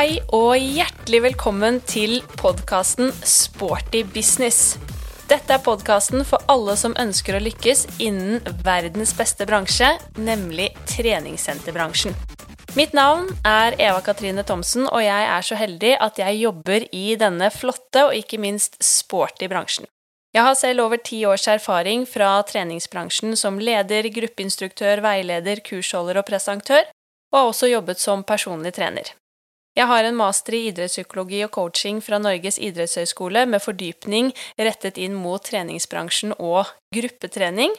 Hei og hjertelig velkommen til podkasten Sporty business. Dette er podkasten for alle som ønsker å lykkes innen verdens beste bransje, nemlig treningssenterbransjen. Mitt navn er Eva Katrine Thomsen, og jeg er så heldig at jeg jobber i denne flotte og ikke minst sporty bransjen. Jeg har selv over ti års erfaring fra treningsbransjen som leder, gruppeinstruktør, veileder, kursholder og presentør, og har også jobbet som personlig trener. Jeg har en master i idrettspsykologi og coaching fra Norges idrettshøgskole med fordypning rettet inn mot treningsbransjen og gruppetrening,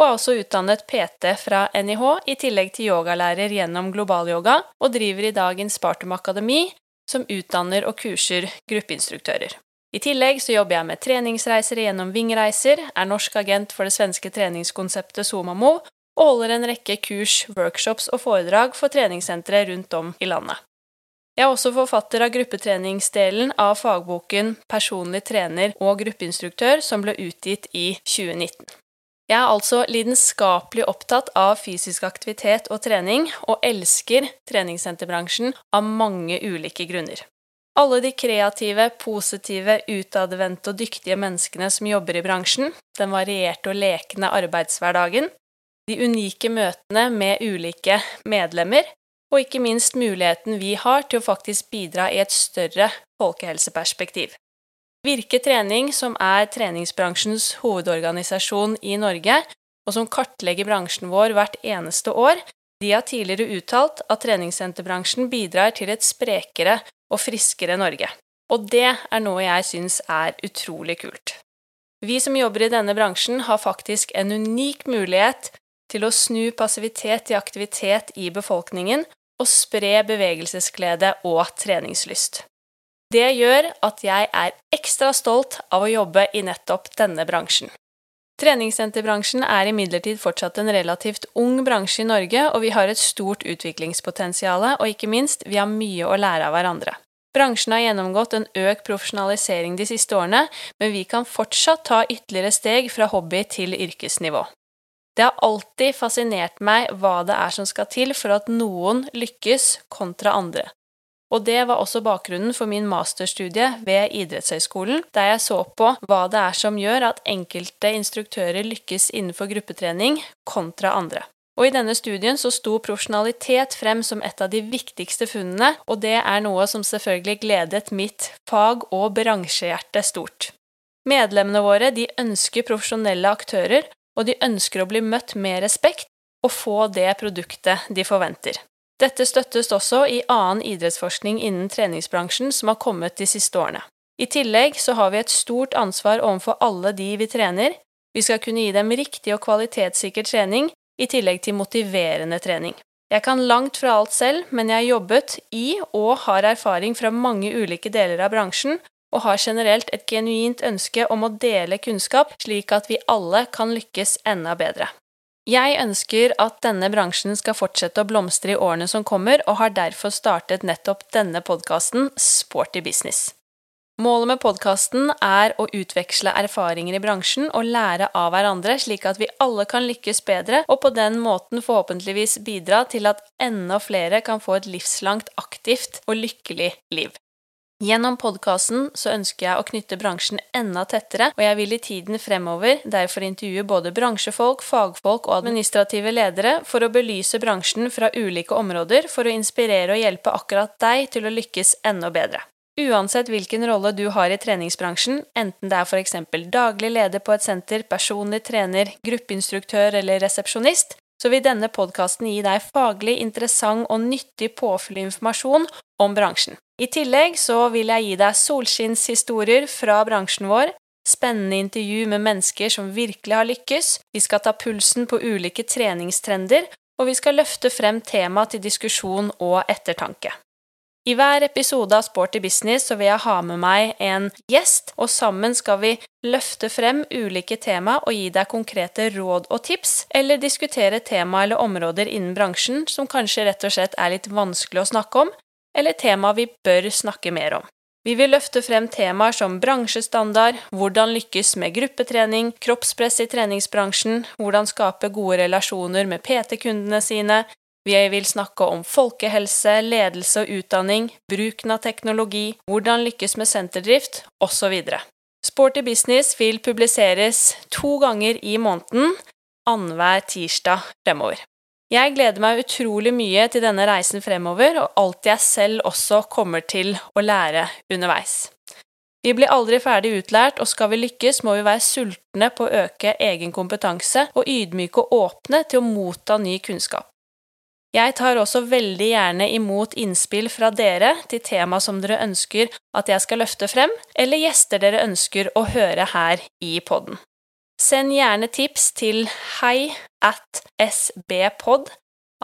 og er også utdannet PT fra NIH, i tillegg til yogalærer gjennom globalyoga, og driver i dag Inspartum Akademi, som utdanner og kurser gruppeinstruktører. I tillegg så jobber jeg med treningsreiser gjennom Vingreiser, er norsk agent for det svenske treningskonseptet Somamo, og holder en rekke kurs, workshops og foredrag for treningssentre rundt om i landet. Jeg er også forfatter av gruppetreningsdelen av fagboken Personlig trener og gruppeinstruktør, som ble utgitt i 2019. Jeg er altså lidenskapelig opptatt av fysisk aktivitet og trening, og elsker treningssenterbransjen av mange ulike grunner. Alle de kreative, positive, utadvendte og dyktige menneskene som jobber i bransjen, den varierte og lekne arbeidshverdagen, de unike møtene med ulike medlemmer, og ikke minst muligheten vi har til å faktisk bidra i et større folkehelseperspektiv. Virke Trening, som er treningsbransjens hovedorganisasjon i Norge, og som kartlegger bransjen vår hvert eneste år, de har tidligere uttalt at treningssenterbransjen bidrar til et sprekere og friskere Norge. Og det er noe jeg syns er utrolig kult. Vi som jobber i denne bransjen, har faktisk en unik mulighet til å snu passivitet til aktivitet i befolkningen og spre bevegelsesglede og treningslyst. Det gjør at jeg er ekstra stolt av å jobbe i nettopp denne bransjen. Treningssenterbransjen er imidlertid fortsatt en relativt ung bransje i Norge, og vi har et stort utviklingspotensial, og ikke minst, vi har mye å lære av hverandre. Bransjen har gjennomgått en økt profesjonalisering de siste årene, men vi kan fortsatt ta ytterligere steg fra hobby til yrkesnivå. Det har alltid fascinert meg hva det er som skal til for at noen lykkes kontra andre. Og det var også bakgrunnen for min masterstudie ved idrettshøyskolen, der jeg så på hva det er som gjør at enkelte instruktører lykkes innenfor gruppetrening kontra andre. Og i denne studien så sto profesjonalitet frem som et av de viktigste funnene, og det er noe som selvfølgelig gledet mitt fag- og bransjehjerte stort. Medlemmene våre de ønsker profesjonelle aktører, og de ønsker å bli møtt med respekt og få det produktet de forventer. Dette støttes også i annen idrettsforskning innen treningsbransjen som har kommet de siste årene. I tillegg så har vi et stort ansvar overfor alle de vi trener. Vi skal kunne gi dem riktig og kvalitetssikker trening, i tillegg til motiverende trening. Jeg kan langt fra alt selv, men jeg har jobbet i og har erfaring fra mange ulike deler av bransjen, og har generelt et genuint ønske om å dele kunnskap, slik at vi alle kan lykkes enda bedre. Jeg ønsker at denne bransjen skal fortsette å blomstre i årene som kommer, og har derfor startet nettopp denne podkasten Sporty business. Målet med podkasten er å utveksle erfaringer i bransjen og lære av hverandre, slik at vi alle kan lykkes bedre, og på den måten forhåpentligvis bidra til at enda flere kan få et livslangt aktivt og lykkelig liv. Gjennom podkasten ønsker jeg å knytte bransjen enda tettere, og jeg vil i tiden fremover derfor intervjue både bransjefolk, fagfolk og administrative ledere for å belyse bransjen fra ulike områder for å inspirere og hjelpe akkurat deg til å lykkes enda bedre. Uansett hvilken rolle du har i treningsbransjen, enten det er f.eks. daglig leder på et senter, personlig trener, gruppeinstruktør eller resepsjonist, så vil denne podkasten gi deg faglig interessant og nyttig påfyllinformasjon om bransjen. I tillegg så vil jeg gi deg solskinnshistorier fra bransjen vår, spennende intervju med mennesker som virkelig har lykkes, vi skal ta pulsen på ulike treningstrender, og vi skal løfte frem tema til diskusjon og ettertanke. I hver episode av Sporty business så vil jeg ha med meg en gjest, og sammen skal vi løfte frem ulike tema og gi deg konkrete råd og tips, eller diskutere tema eller områder innen bransjen som kanskje rett og slett er litt vanskelig å snakke om, eller tema vi bør snakke mer om. Vi vil løfte frem temaer som bransjestandard, hvordan lykkes med gruppetrening, kroppspress i treningsbransjen, hvordan skape gode relasjoner med PT-kundene sine, Vi vil snakke om folkehelse, ledelse og utdanning, bruken av teknologi, hvordan lykkes med senterdrift, osv. Sporty Business vil publiseres to ganger i måneden, annenhver tirsdag fremover. Jeg gleder meg utrolig mye til denne reisen fremover, og alt jeg selv også kommer til å lære underveis. Vi blir aldri ferdig utlært, og skal vi lykkes, må vi være sultne på å øke egen kompetanse og ydmyke og åpne til å motta ny kunnskap. Jeg tar også veldig gjerne imot innspill fra dere til tema som dere ønsker at jeg skal løfte frem, eller gjester dere ønsker å høre her i podden. Send gjerne tips til hei at sbpod,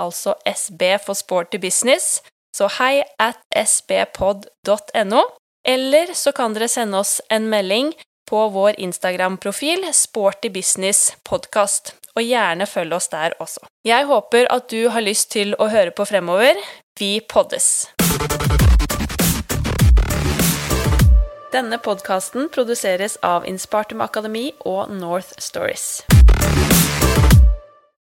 altså SB for Sporty Business, så hei at sbpod.no, eller så kan dere sende oss en melding på vår Instagram-profil Sporty Business Podcast og gjerne følg oss der også. Jeg håper at du har lyst til å høre på fremover. Vi poddes! Denne podkasten produseres av Innspartum Akademi og North Stories.